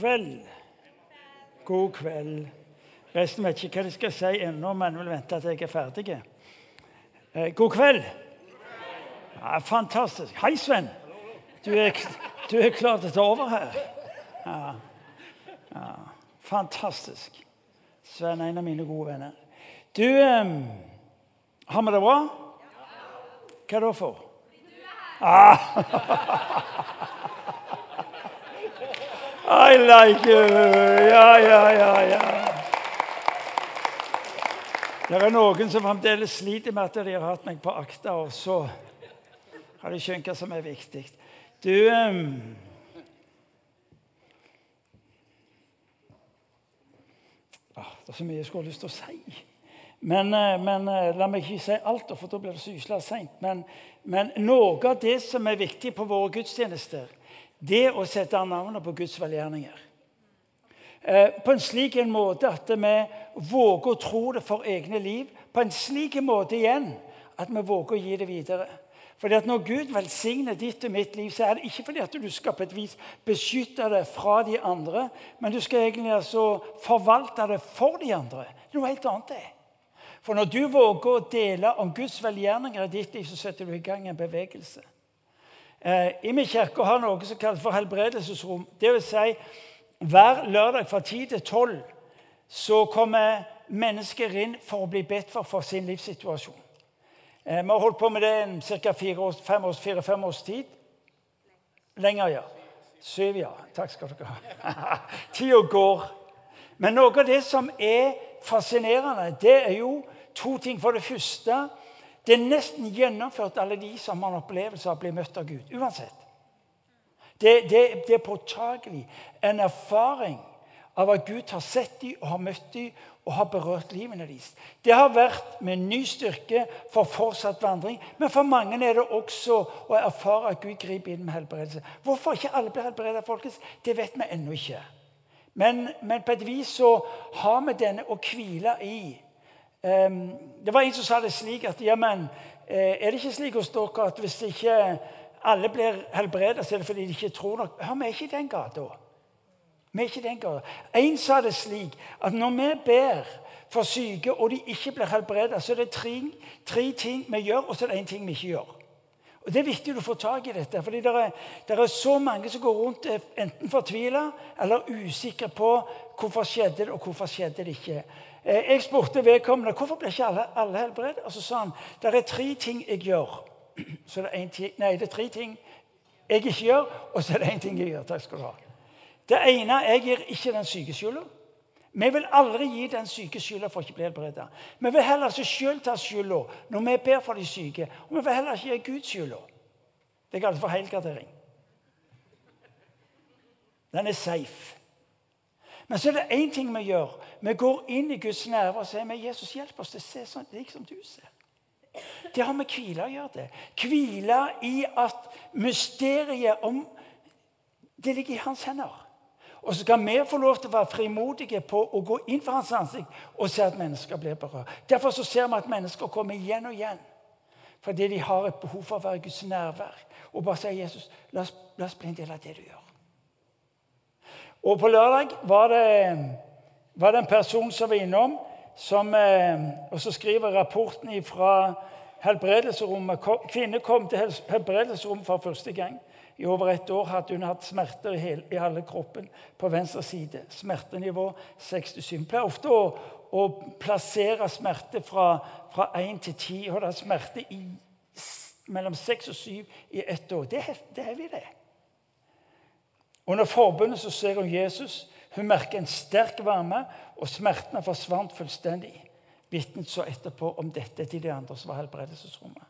kveld. God kveld. Resten vet ikke hva de skal si ennå, men vil vente at jeg er ferdig. Eh, god kveld. Ja, fantastisk. Hei, Sven. Du er, du er klar til å ta over her? Ja. ja. Fantastisk. Sven er en av mine gode venner. Du um, Har vi det bra? Hva da for? Ah. I like you. Ja, ja, ja, ja. Det er noen som fremdeles sliter med at de har hatt meg på akta, og så har de skjønt hva som er viktig. Du um, ah, Det er så mye jeg skulle ha lyst til å si. Men, eh, men, eh, la meg ikke si alt, for da blir det så ysla seint. Men, men noe av det som er viktig på våre gudstjenester, det å sette navnet på Guds velgjerninger. Eh, på en slik en måte at vi våger å tro det for egne liv. På en slik måte igjen at vi våger å gi det videre. Fordi at Når Gud velsigner ditt og mitt liv, så er det ikke fordi at du skal på et vis beskytte det fra de andre, men du skal egentlig altså forvalte det for de andre. Det er noe helt annet. det. For når du våger å dele om Guds velgjerninger i ditt liv, så setter du i gang en bevegelse. Eh, I min kirke har noe som kalles for helbredelsesrom. Det vil si, hver lørdag fra 10 til 12 så kommer mennesker inn for å bli bedt for for sin livssituasjon. Eh, vi har holdt på med det ca. fire-fem års, fire, års tid. Lenger, ja. Syv, ja. Takk skal dere ha. Tida går. Men noe av det som er fascinerende, det er jo to ting. For det første det er nesten gjennomført alle de som har en opplevelse av å bli møtt av Gud. Uansett. Det, det, det er påtagelig en erfaring av at Gud har sett dem og har møtt dem og har berørt livene deres. Det har vært med ny styrke for fortsatt vandring. Men for mange er det også å erfare at Gud griper inn med helbredelse. Hvorfor ikke alle blir helbredet, folkens, det vet vi ennå ikke. Men, men, på et vis så har vi denne å hvile i det var en som sa det slik at ja, men, eh, er det ikke slik hos dere at hvis ikke alle blir helbredet, så er det fordi de ikke tror nok? Hør, vi er ikke i den gata. Vi er ikke den gata. En sa det slik at når vi ber for syke, og de ikke blir helbredet, så er det tre, tre ting vi gjør, og så er det én ting vi ikke gjør. Og Det er viktig å få tak i dette. fordi det er, det er, så mange som går rundt enten fortvila eller usikre på hvorfor skjedde det og hvorfor skjedde det ikke. Eh, jeg spurte vedkommende hvorfor ble ikke alle, alle helbredet. Og så sa han det er tre ting jeg gjør. Så det er, ting, nei, det er tre ting jeg ikke gjør, og så er det én ting jeg gjør. Takk skal du ha. Det ene jeg gir ikke den syke skylda. Vi vil aldri gi den syke skylda for ikke å bli helbredet. Vi vil heller ikke sjøl ta skylda når vi ber for de syke. Og vi vil heller ikke gi Gud skylda. Det kalles for helgardering. Den er safe. Men så er det én ting vi gjør. Vi går inn i Guds nærvær og sier med Jesus, hjelp oss til å se sånn lik som du ser. Det har med hvile å gjøre. det. Hvile i at mysteriet om Det ligger i hans hender. Og så skal vi få lov til å være frimodige på å gå inn for hans ansikt og se at mennesker blir berørt. Derfor så ser vi at mennesker kommer igjen og igjen fordi de har et behov for å være Guds nærvær. Og bare sier Jesus, la oss, la oss bli en del av det du gjør. Og på lørdag var det, var det en person som var innom, som, eh, og så skriver rapporten fra helbredelserommet Kvinne kom til helbredelserommet for første gang. I over ett år hadde hun hatt smerter i, hele, i alle kroppen på venstre side. Smertenivå 6-7. Hun pleier ofte å, å, plassere smerte fra, fra 1 til 10. Og det er smerte i, mellom 6 og 7 i ett år. Det, det er vi, det. Under forbundet så ser hun Jesus. Hun merket en sterk varme, og smertene forsvant fullstendig. Vitnet så etterpå om dette til de andre som var helbredelsesrommet.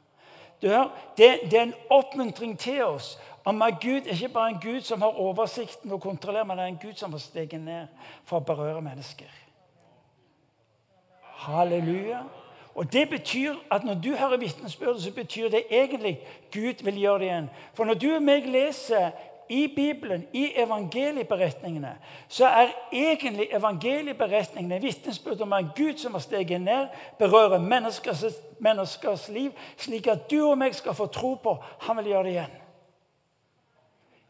Det, det er en oppmuntring til oss om at Gud er ikke bare en Gud som har oversikten og kontrollerer, men det er en Gud som har steget ned for å berøre mennesker. Halleluja. Og det betyr at Når du hører vitnesbyrdet, så betyr det egentlig Gud vil gjøre det igjen. For når du og meg leser i Bibelen, i evangelieberetningene, så er egentlig evangelieberetningene vitnesbyrd om en Gud som har steget ned, berører menneskers, menneskers liv, slik at du og meg skal få tro på han vil gjøre det igjen.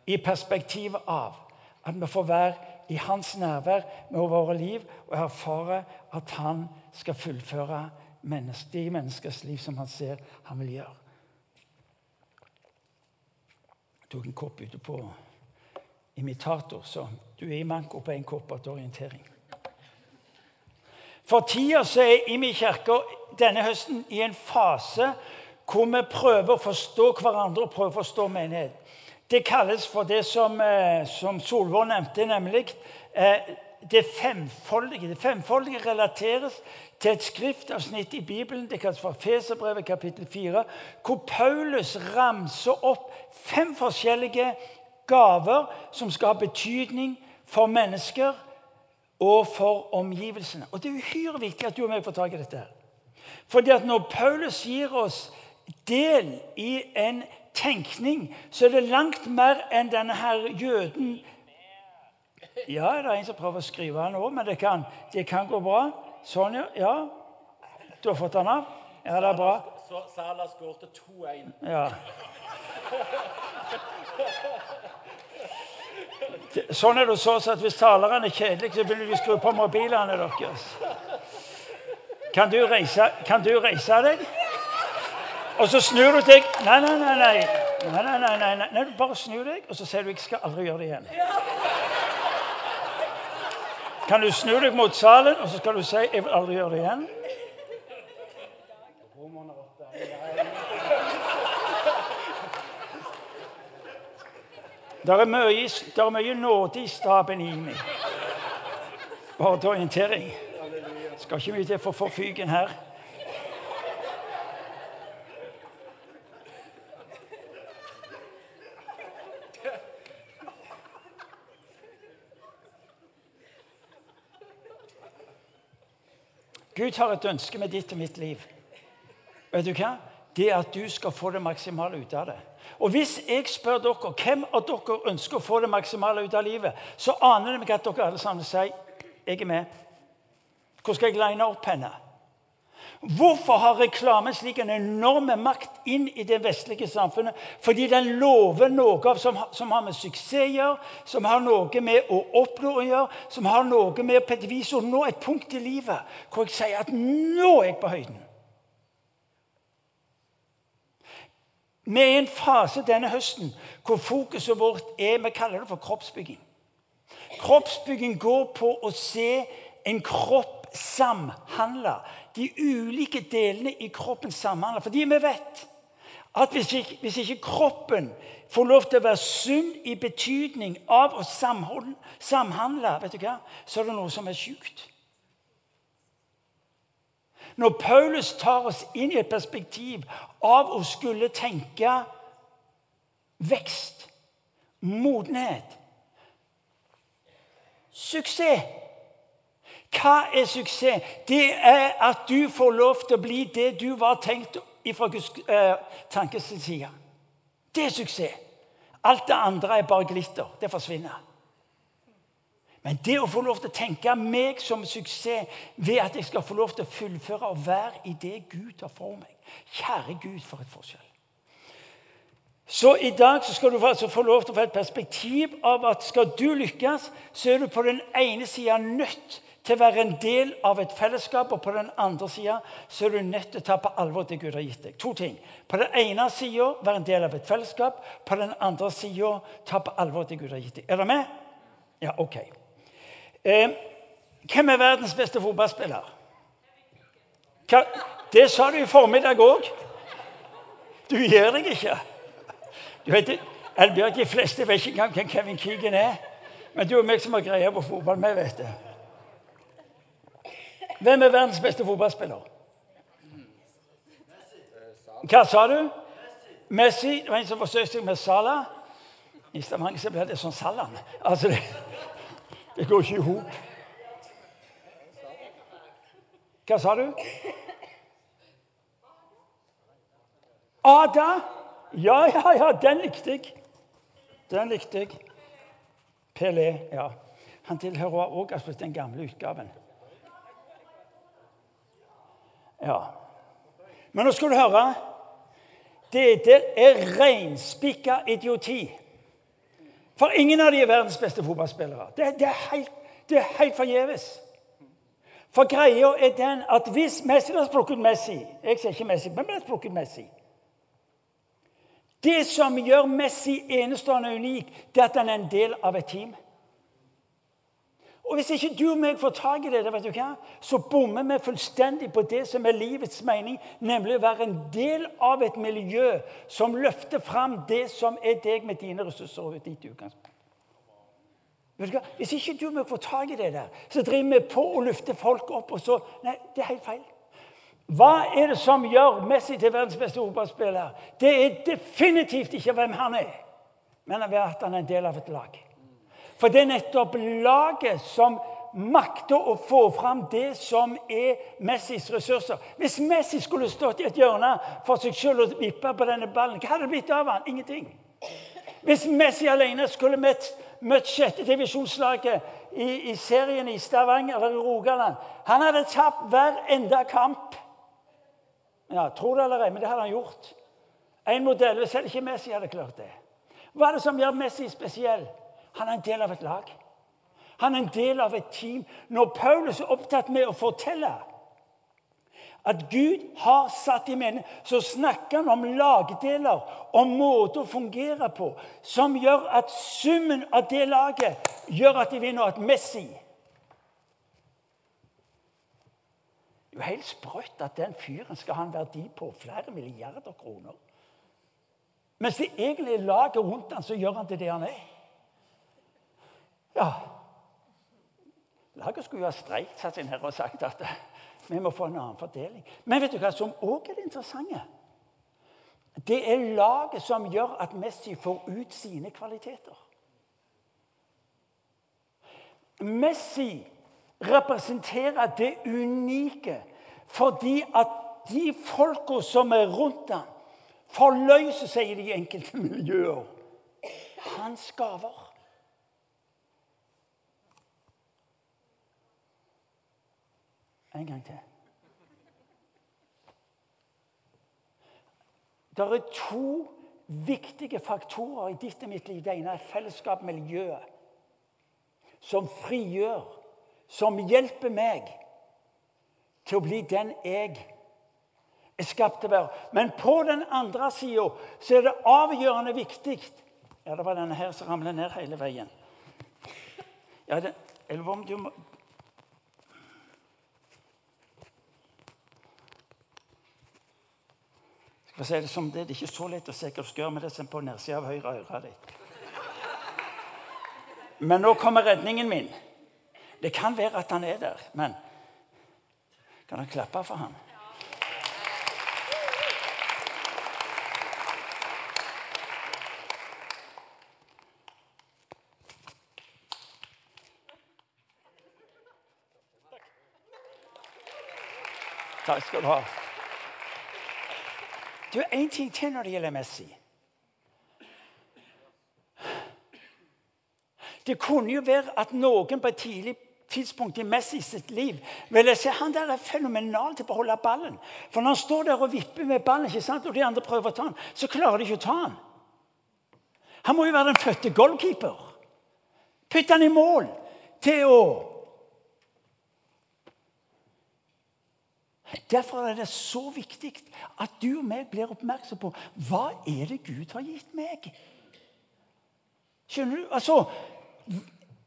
I perspektivet av at vi får være i hans nærvær med våre liv og erfare at han skal fullføre menneske, de menneskers liv som han ser han vil gjøre. Jeg tok en kopp ute på imitator, så du er i manko på en kopp til orientering. For tida så er Imi kirke denne høsten i en fase hvor vi prøver å forstå hverandre og prøver å forstå menighet. Det kalles for det som, eh, som Solvår nevnte, nemlig eh, det femfoldige. Det femfoldige relateres til et skriftavsnitt i Bibelen, det kalles for Feserbrevet kapittel 4, hvor Paulus ramser opp fem forskjellige gaver som skal ha betydning for mennesker og for omgivelsene. Og Det er uhyre viktig at du og meg får tak i dette. Fordi at Når Paulus gir oss del i en tenkning, så er det langt mer enn denne her jøden Ja, det er en som prøver å skrive nå, men det kan, det kan gå bra. Sånn, ja. Du har fått den av? Ja, det er bra. Sala skårte 2-1. Ja. Sånn er det så at Hvis taleren er kjedelig, så vil de skru på mobilene deres. Kan du reise, kan du reise deg? Og så snur du deg Nei, nei, nei. nei. nei, nei, nei, nei, nei. Du bare snur deg, og så sier du 'jeg skal aldri gjøre det igjen'. Kan du snu deg mot salen, og så skal du si 'jeg vil aldri gjøre det igjen'? Det er mye, der er mye nåde i staben i meg. Bare til orientering. Skal ikke mye til for å få fyken her. Gud har et ønske med ditt og mitt liv. Vet du hva? Det er at du skal få det maksimale ut av det. Og Hvis jeg spør dere hvem av dere ønsker å få det maksimale ut av livet, så aner det meg at dere alle sammen sier jeg er med. Hvor skal jeg line opp henne? Hvorfor har reklamen slik en enorm makt inn i det vestlige samfunnet? Fordi den lover noe som, som, har med suksess å gjøre, som har noe med å oppnå å gjøre, som har noe med på et vis å nå et punkt i livet hvor jeg sier at nå er jeg på høyden. Vi er i en fase denne høsten hvor fokuset vårt er vi kaller det for kroppsbygging. Kroppsbygging går på å se en kropp samhandle. De ulike delene i kroppen samhandler. Fordi vi vet at hvis ikke, hvis ikke, kroppen får lov til å være sunn i betydning av å samhandle, vet du hva, så er det noe som er sjukt. Når Paulus tar oss inn i et perspektiv av å skulle tenke vekst, modenhet, suksess hva er suksess? Det er at du får lov til å bli det du var tenkt fra Guds eh, tankes side. Det er suksess. Alt det andre er bare glitter. Det forsvinner. Men det å få lov til å tenke meg som suksess ved at jeg skal få lov til å fullføre og være i det Gud har for meg Kjære Gud, for et forskjell. Så i dag så skal du altså få lov til å få et perspektiv av at skal du lykkes, så er du på den ene sida nødt til å være en del av et fellesskap, og på den andre sida er du nødt til å ta på alvor det Gud har gitt deg. To ting. På den ene sida være en del av et fellesskap, på den andre sida ta på alvor det Gud har gitt deg. Er dere med? Ja, OK. Eh, hvem er verdens beste fotballspiller? Hva? Det sa du i formiddag òg. Du gir deg ikke. Du vet, Elbjørg, De fleste vet ikke engang hvem Kevin Keegan er. Men du og meg som har greie på fotball, vi vet det. Hvem er verdens beste fotballspiller? Hva sa du? Messi. Det var en som forsøkte seg med Salah. I Stavanger så blir det sånn Salan. Altså, det, det går ikke i hop. Hva sa du? Ada? Ja, ja, ja, den likte jeg. Den likte jeg. Pelé, ja. Han tilhører også den gamle utgaven. Ja. Men nå skal du høre. Dette er reinspikka idioti. For ingen av de er verdens beste fotballspillere. Det, det er helt, det helt forgjeves. For greia er den at hvis Messi har sprukket Messi. Jeg sier ikke Messi, men plukke ut Messi. Det som gjør Messi enestående unik, det er at han er en del av et team. Og Hvis ikke du og meg får tak i det, vet du hva, så bommer vi fullstendig på det som er livets mening, nemlig å være en del av et miljø som løfter fram det som er deg med dine ressurser og ditt utgangspunkt. Vet du hva? Hvis ikke du og meg får tak i det der, så driver vi på å løfte folk opp, og så Nei, det er helt feil. Hva er det som gjør Messi til verdens beste fotballspiller? Det er definitivt ikke hvem han er, men at han er en del av et lag. For det er nettopp laget som makter å få fram det som er Messis ressurser. Hvis Messi skulle stått i et hjørne for seg selv og vippa på denne ballen, hva hadde det blitt av han? Ingenting. Hvis Messi alene skulle møtt, møtt sjette divisjonslaget i, i, serien i Stavanger eller i Rogaland Han hadde tapt hver enda kamp. Ja, Tro det eller ei, men det hadde han gjort. En modell, Selv ikke Messi hadde klart det. Hva er det som gjør Messi spesiell? Han er en del av et lag. Han er en del av et team. Når Paulus er opptatt med å fortelle at Gud har satt i mening, så snakker han om lagdeler, om måter å fungere på, som gjør at summen av det laget gjør at de vinner. et Messi Det er jo helt sprøtt at den fyren skal ha en verdi på flere milliarder kroner. Mens det egentlig er laget rundt han, så gjør han til det han er. Ja Laget skulle jo ha streikt satt inn her og sagt at vi må få en annen fordeling. Men vet du hva som òg er det interessante? Det er laget som gjør at Messi får ut sine kvaliteter. Messi representerer det unike fordi at de folka som er rundt ham, forløser seg i de enkelte miljøer. Hans gaver. En gang til. Det er to viktige faktorer i ditt og mitt liv. Det ene er fellesskap miljøet. Som frigjør, som hjelper meg til å bli den jeg er skapt til å være. Men på den andre sida er det avgjørende viktig Ja, det var denne her som ramler ned hele veien. Ja, det, eller om du må For så er det som det, det er ikke så lett å se hva du skal gjøre med det som på nedsida av høyre øre. Men nå kommer redningen min. Det kan være at han er der, men kan dere klappe for ham? Takk skal du ha. Det er én ting til når det gjelder Messi. Det kunne jo være at noen på et tidlig tidspunkt i Messi sitt liv ville se han der er fenomenal til å beholde ballen. For når han står der og vipper med ballen, ikke sant, og de andre prøver å ta han, så klarer de ikke å ta han. Han må jo være den fødte goalkeeper. Putte han i mål til å Derfor er det så viktig at du og meg blir oppmerksom på hva er det Gud har gitt meg. Skjønner du? Altså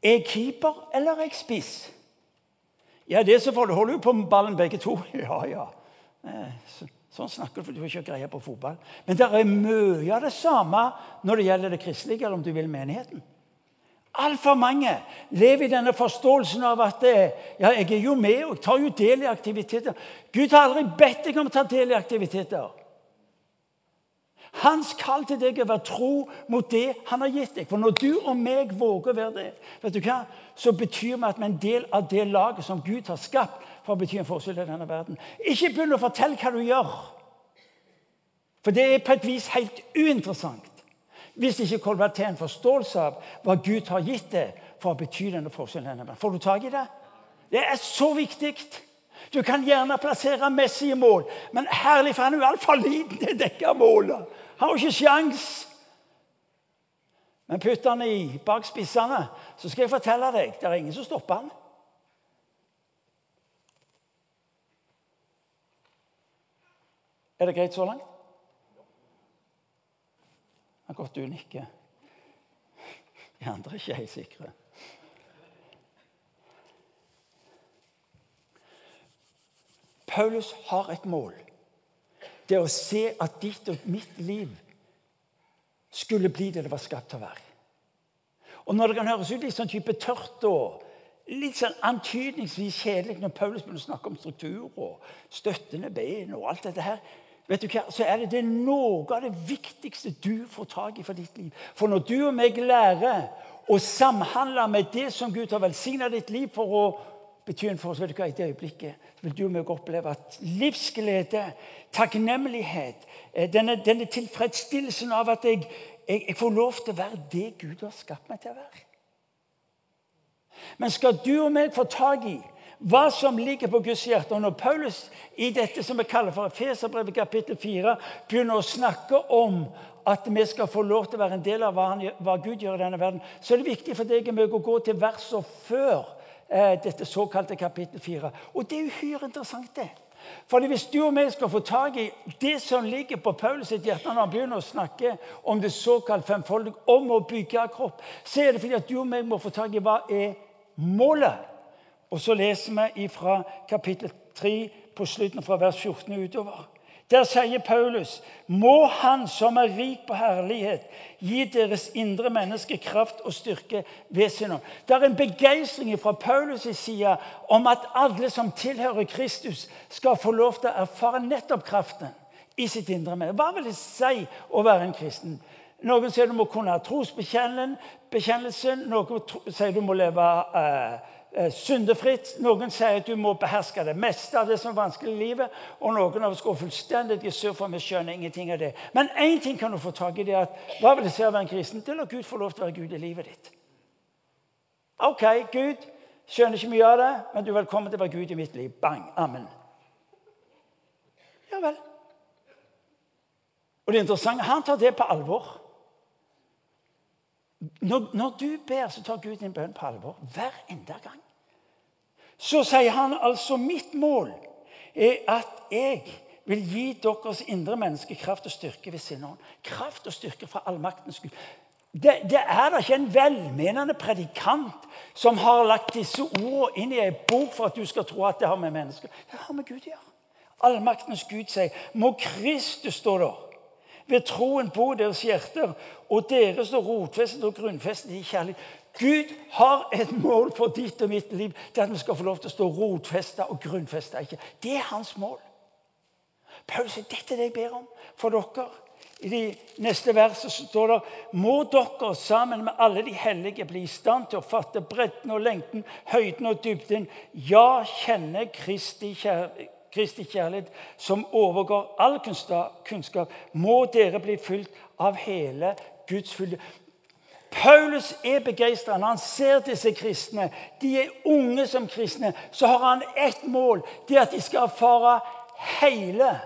Er jeg keeper eller er jeg spiss? Ja, det så får du holde på med ballen begge to. Ja, ja. Eh, sånn snakker du, for du har ikke greie på fotball. Men det er mye av det samme når det gjelder det kristelige, eller om du vil menigheten. Altfor mange lever i denne forståelsen av at eh, ja, jeg er jo med og tar jo del i aktiviteter. Gud har aldri bedt deg om å ta del i aktiviteter. Hans kall til deg er å være tro mot det han har gitt deg. For når du og meg våger å være det, vet du hva? så betyr det at vi er en del av det laget som Gud har skapt for å bety en forskjell i denne verden. Ikke begynn å fortelle hva du gjør, for det er på et vis helt uinteressant. Hvis ikke til en forståelse av hva Gud har gitt deg å bety denne forskjellen. Får du tak i det? Det er så viktig. Du kan gjerne plassere Messi i mål, men herlig, for han er jo altfor liten til å dekke målet. Han har jo ikke sjans. Men putt han i bak spissene, så skal jeg fortelle deg det er ingen som stopper han. Er det greit så langt? Det er godt du nikker. De andre er ikke helt sikre. Paulus har et mål. Det å se at ditt og mitt liv skulle bli det det var skapt til å være. Og når det kan høres ut litt sånn type tørt og litt sånn antydningsvis kjedelig når Paulus begynner å snakke om struktur og støttende ben og alt dette her, vet du hva, så er det, det noe av det viktigste du får tak i for ditt liv. For når du og meg lærer å samhandle med det som Gud har velsigna ditt liv for å bety for oss, vet du hva, i det øyeblikket vil du og meg oppleve at livsglede, takknemlighet, eh, denne, denne tilfredsstillelsen av at jeg, jeg, jeg får lov til å være det Gud har skapt meg til å være. Men skal du og meg få tak i hva som ligger på Guds hjerte. Og når Paulus i dette som vi kaller for Feserbrevet kapittel 4 begynner å snakke om at vi skal få lov til å være en del av hva, han, hva Gud gjør i denne verden, så er det viktig for deg og å gå til verset før eh, dette såkalte kapittel 4. Og det er uhyre interessant, det. For Hvis du og meg skal få tak i det som ligger på Paulus sitt hjerte når han begynner å snakke om det såkalt femfoldige, om å bygge kropp, så er det fordi at du og meg må få tak i hva er målet og så leser vi fra kapittel 3 på slutten fra vers 14 utover. Der sier Paulus.: Må Han som er rik på herlighet, gi deres indre menneske kraft og styrke ved sin ånd. Det er en begeistring fra Paulus' side om at alle som tilhører Kristus, skal få lov til å erfare nettopp kraften i sitt indre menneske. Hva vil det si å være en kristen? Noen sier du må kunne ha trosbekjennelsen. Noen sier du må leve Eh, syndefritt. Noen sier at du må beherske det meste av det som er vanskelig i livet. Og noen av oss går fullstendig i surr, for vi skjønner ingenting av det. Men én ting kan du få tak i. det at, Hva vil det si å være en kristen? Det lar Gud få lov til å være Gud i livet ditt. OK, Gud. Skjønner ikke mye av det, men du er velkommen til å være Gud i mitt liv. Bang. Amen. Ja vel. Og det interessante han tar det på alvor. Når, når, du ber, så tar Gud din bønn på alvor hver enda gang. Så sier han altså mitt mål er at jeg vil gi deres indre menneske kraft og styrke ved sin ånd. Kraft og styrke fra allmaktens Gud. Det, det er da ikke en velmenende predikant som har lagt disse ordene inn i ei bok for at du skal tro at det har med mennesker Det har med Gud å gjøre. Allmaktens Gud sier Må Kristus stå der ved troen på deres hjerter, og dere står rotfestet og grunnfestet i kjærlighet. Gud har et mål for ditt og mitt liv. Det at vi skal få lov til å stå rotfesta og grunnfesta. Det er hans mål. Paulus sier dette er det jeg ber om for dere. I de neste versene står det må dere sammen med alle de hellige bli i stand til å fatte bredden og lengden, høyden og dybden. Ja, kjenne Kristi kjærlighet Kristi kjærlighet, som overgår all kunnskap, må dere bli fylt av hele Guds fylde. Paulus er begeistra når han ser disse kristne. De er unge som kristne. Så har han ett mål. Det er at de skal erfare hele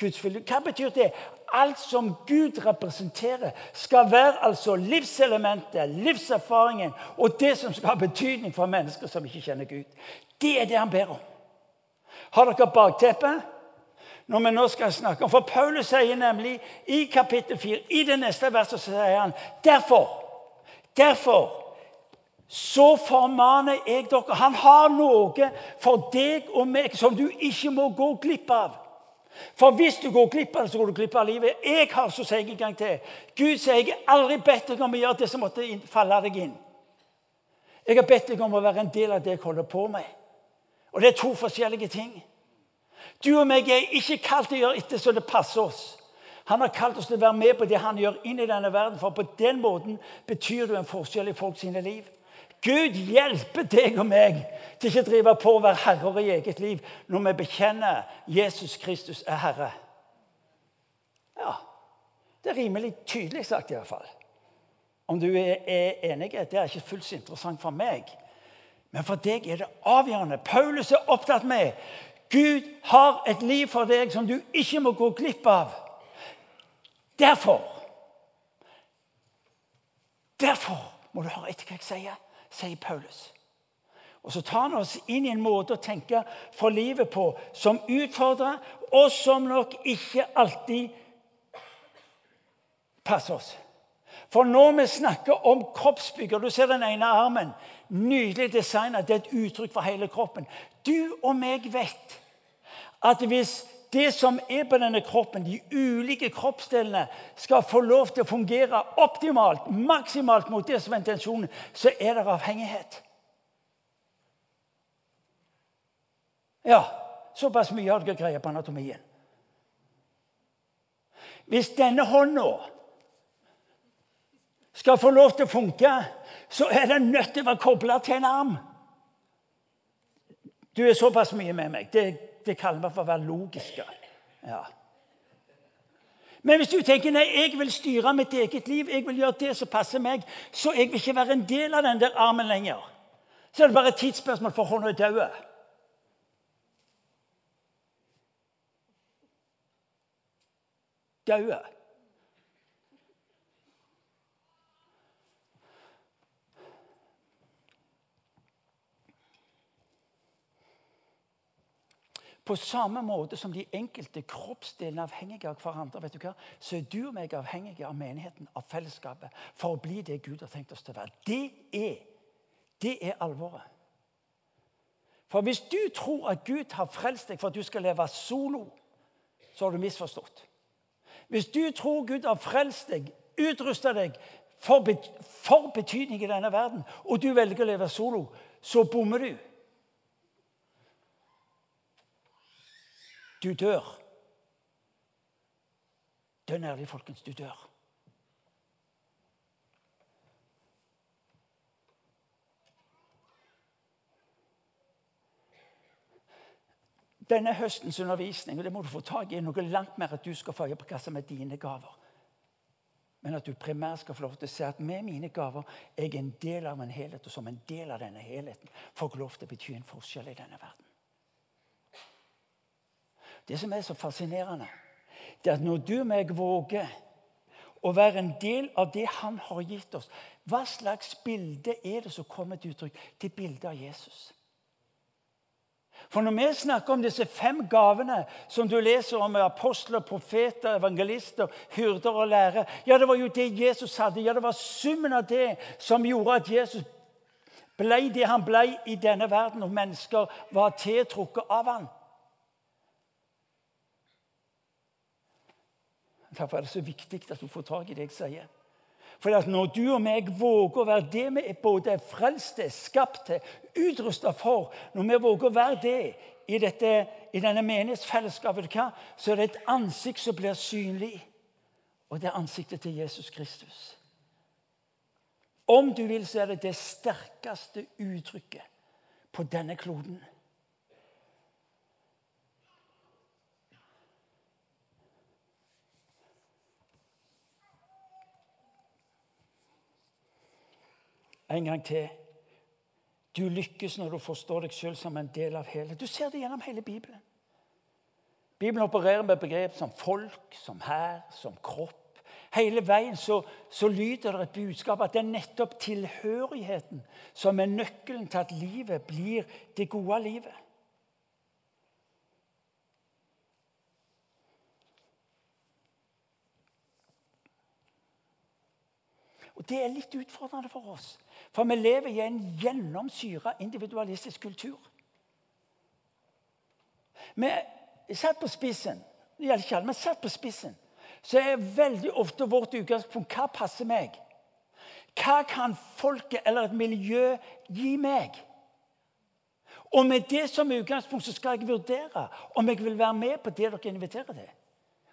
Guds vilje. Hva betyr det? Alt som Gud representerer, skal være altså livselementet, livserfaringen og det som skal ha betydning for mennesker som ikke kjenner Gud. Det er det han ber om. Har dere bakteppe? Når vi nå skal snakke om For Paulus sier nemlig i kapittel 4, i det neste verset, så sier han derfor, derfor så formaner jeg dere Han har noe for deg og meg som du ikke må gå glipp av. For hvis du går glipp av det, så går du glipp av livet. Jeg har så sier jeg en gang til, Gud sier jeg har aldri bedt deg om å gjøre det som måtte falle deg inn. Jeg har bedt deg om å være en del av det jeg holder på med. Og det er to forskjellige ting. Du og meg er ikke kalt til å gjøre etter så det passer oss. Han har kalt oss til å være med på det han gjør inn i denne verden. For på den måten betyr du en forskjell i folk sine liv. Gud hjelper deg og meg til ikke å drive på å være herrer i eget liv når vi bekjenner Jesus Kristus er Herre. Ja, Det er rimelig tydelig sagt, i hvert fall. Om du er, er enig, det er ikke fullt så interessant for meg. Men for deg er det avgjørende. Paulus er opptatt med Gud har et liv for deg som du ikke må gå glipp av. Derfor Derfor må du høre etter hva jeg sier, sier Paulus. Og Så tar han oss inn i en måte å tenke for livet på som utfordrer, og som nok ikke alltid passer oss. For når vi snakker om kroppsbygger Du ser den ene armen. Nydelig designet. Det er et uttrykk for hele kroppen. Du og meg vet at hvis det som er på denne kroppen, de ulike kroppsdelene, skal få lov til å fungere optimalt, maksimalt mot det som er intensjonen, så er det avhengighet. Ja, såpass mye har dere greie på anatomien. Hvis denne hånda skal få lov til å funke, så er den nødt til å være kobla til en arm. Du er såpass mye med meg. Det, det kaller vi for å være logiske. Ja. Men hvis du tenker nei, jeg vil styre mitt eget liv, jeg vil gjøre det som passer meg, så jeg vil ikke være en del av den der armen lenger, så er det bare et tidsspørsmål for hånda er død. Døde. På samme måte som de enkelte kroppsdelene er avhengige av hverandre, vet du hva? så er du og meg avhengige av menigheten, av fellesskapet, for å bli det Gud har tenkt oss til å være. Det er, det er alvoret. For hvis du tror at Gud har frelst deg for at du skal leve solo, så har du misforstått. Hvis du tror Gud har frelst deg, utrusta deg for, betydning i denne verden, og du velger å leve solo, så bommer du. Du dør. Dønn ærlig, folkens. Du dør. Denne høstens undervisning og det må du få tak i, noe langt mer at du skal få øye på hva som er dine gaver. Men at du primært skal få lov til å se at med mine gaver jeg er en del av en helhet, og som en del av denne helheten får jeg lov til å bety en forskjell i denne verden. Det som er så fascinerende, det er at når du og meg våger å være en del av det han har gitt oss Hva slags bilde er det som kommer til uttrykk? Til bildet av Jesus. For når vi snakker om disse fem gavene som du leser om apostler, profeter, evangelister, hyrder og lærere Ja, det var jo det Jesus hadde. Ja, det var summen av det som gjorde at Jesus ble det han ble i denne verden, og mennesker var tiltrukket av ham. Derfor er det så viktig at du får tak i det jeg sier. For når du og meg våger å være det vi er både er frelst til, skapt til, utrusta for Når vi våger å være det i, dette, i denne menighetsfellesskapet, så er det et ansikt som blir synlig. Og det er ansiktet til Jesus Kristus. Om du vil, så er det det sterkeste uttrykket på denne kloden. En gang til. Du lykkes når du forstår deg selv som en del av hele. Du ser det gjennom hele Bibelen. Bibelen opererer med begrep som folk, som hær, som kropp. Hele veien så, så, lyder det et budskap at det er nettopp tilhørigheten som er nøkkelen til at livet blir det gode livet. Og Det er litt utfordrende for oss. For vi lever i en gjennomsyra individualistisk kultur. Vi satt på spissen det gjelder ikke alle, men satt på spissen, så er veldig ofte vårt utgangspunkt hva passer meg? Hva kan folket eller et miljø gi meg? Og med det som utgangspunkt så skal jeg vurdere om jeg vil være med på det dere inviterer til.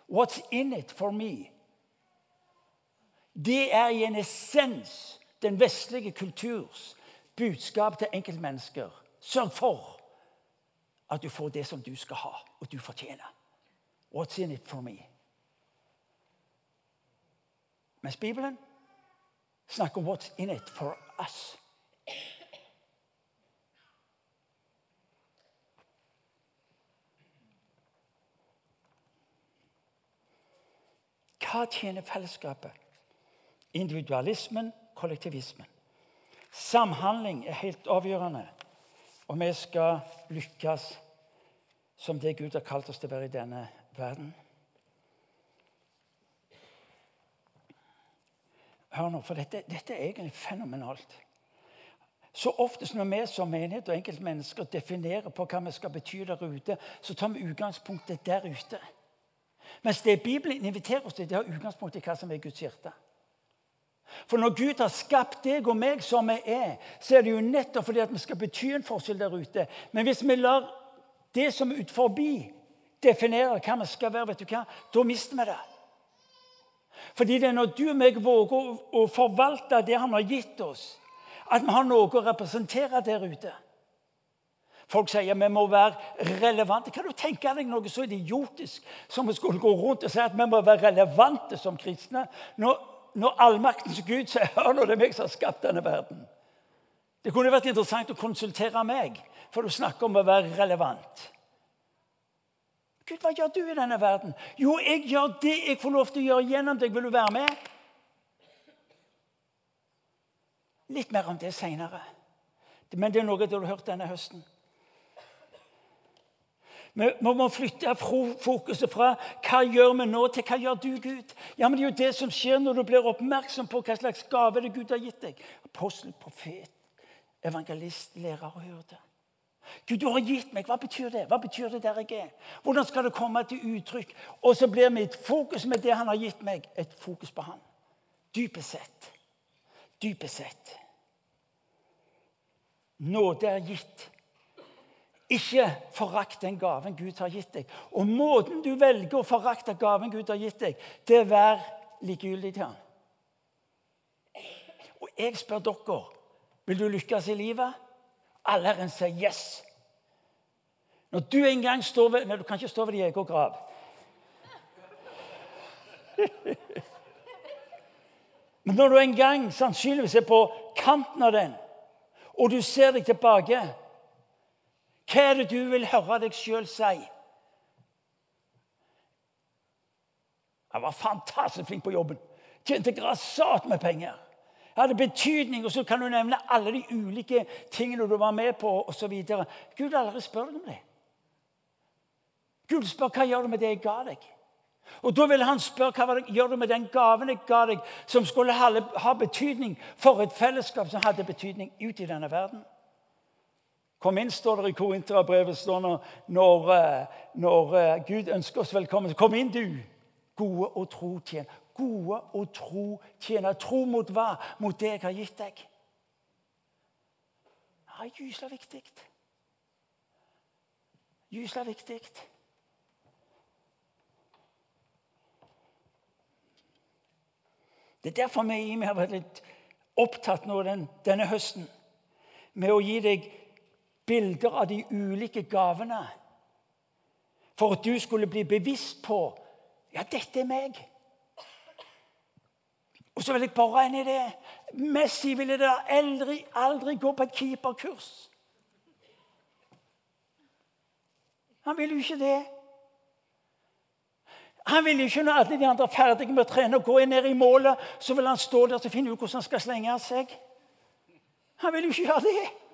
What's in it for me? Det er i en essens den vestlige kulturs budskap til enkeltmennesker. Sørg for at du får det som du skal ha, og du fortjener. What's in it for me? Mens Bibelen snakker om what's in it for us. Hva tjener fellesskapet? Individualismen kollektivismen. Samhandling er helt avgjørende om vi skal lykkes som det Gud har kalt oss til å være i denne verden. Hør nå, for dette, dette er egentlig fenomenalt. Så ofte når vi som menighet og enkeltmennesker definerer på hva vi skal bety der ute, så tar vi utgangspunktet der ute. Mens det Bibelen inviterer oss til, det har utgangspunkt i hva som er Guds hjerte. For når Gud har skapt deg og meg som vi er, så er det jo nettopp fordi at vi skal bety en forskjell der ute. Men hvis vi lar det som er utenfor, definere hva vi skal være, vet du hva, da mister vi det. Fordi det er når du og meg våger å forvalte det han har gitt oss, at vi har noe å representere der ute. Folk sier vi må være relevante. Kan du tenke deg noe så idiotisk som å skulle gå rundt og si at vi må være relevante som kristne? Når, når allmaktens Gud sier hør nå, det er meg som har skapt denne verden. Det kunne vært interessant å konsultere meg, for du snakker om å være relevant. Gud, hva gjør du i denne verden? Jo, jeg gjør det jeg får lov til å gjøre gjennom deg. Vil du være med? Litt mer om det seinere. Men det er noe du har hørt denne høsten. Vi må flytte fokuset fra hva gjør vi nå, til hva gjør du, Gud? Ja, men Det er jo det som skjer når du blir oppmerksom på hva slags gave det Gud har gitt deg. Apostel, profet, evangelist, lærer og hyrde. Gud, du har gitt meg. Hva betyr det? Hva betyr det der jeg er? Hvordan skal det komme til uttrykk? Og så blir mitt fokus med det han har gitt meg, et fokus på han. Dypest sett. Dypest sett. Nåde er gitt. Ikke forakt den gaven Gud har gitt deg. Og måten du velger å forakte gaven Gud har gitt deg, det er å være likegyldig til han. Og jeg spør dere vil du lykkes i livet. Alle her sier 'yes'. Når du en gang står ved Nei, du kan ikke stå ved din egen grav. Men når du en gang sannsynligvis er på kanten av den, og du ser deg tilbake, hva er det du vil høre deg sjøl si? Jeg var fantastisk flink på jobben. Tjente grassat med penger hadde betydning. Og så kan du nevne alle de ulike tingene du var med på osv. Gud aldri spør deg om det. Gud spør hva gjør du med det jeg ga deg. Og Da vil han spørre hva gjør du med den gaven jeg ga deg, som skulle ha betydning for et fellesskap som hadde betydning ut i denne verden. Kom inn, står det i Korinterbrevet når, når, eh, når eh, Gud ønsker oss velkommen. Kom inn, du gode og tro tjener gode og tro tjener. Tro mot hva? Mot det jeg har gitt deg. Det er gyselig viktig. Gysla viktig. Det er derfor vi i har vært litt opptatt nå den, denne høsten med å gi deg bilder av de ulike gavene. For at du skulle bli bevisst på ja, dette er meg. Og så vil jeg bare inn i det. Messi ville da aldri, aldri gå på et keeperkurs. Han ville jo ikke det. Han ville ikke når alle de andre er ferdige med å trene og gå ned i målet, så vil han stå der og finne ut hvordan han skal slenge seg. Han ville jo ikke gjøre det.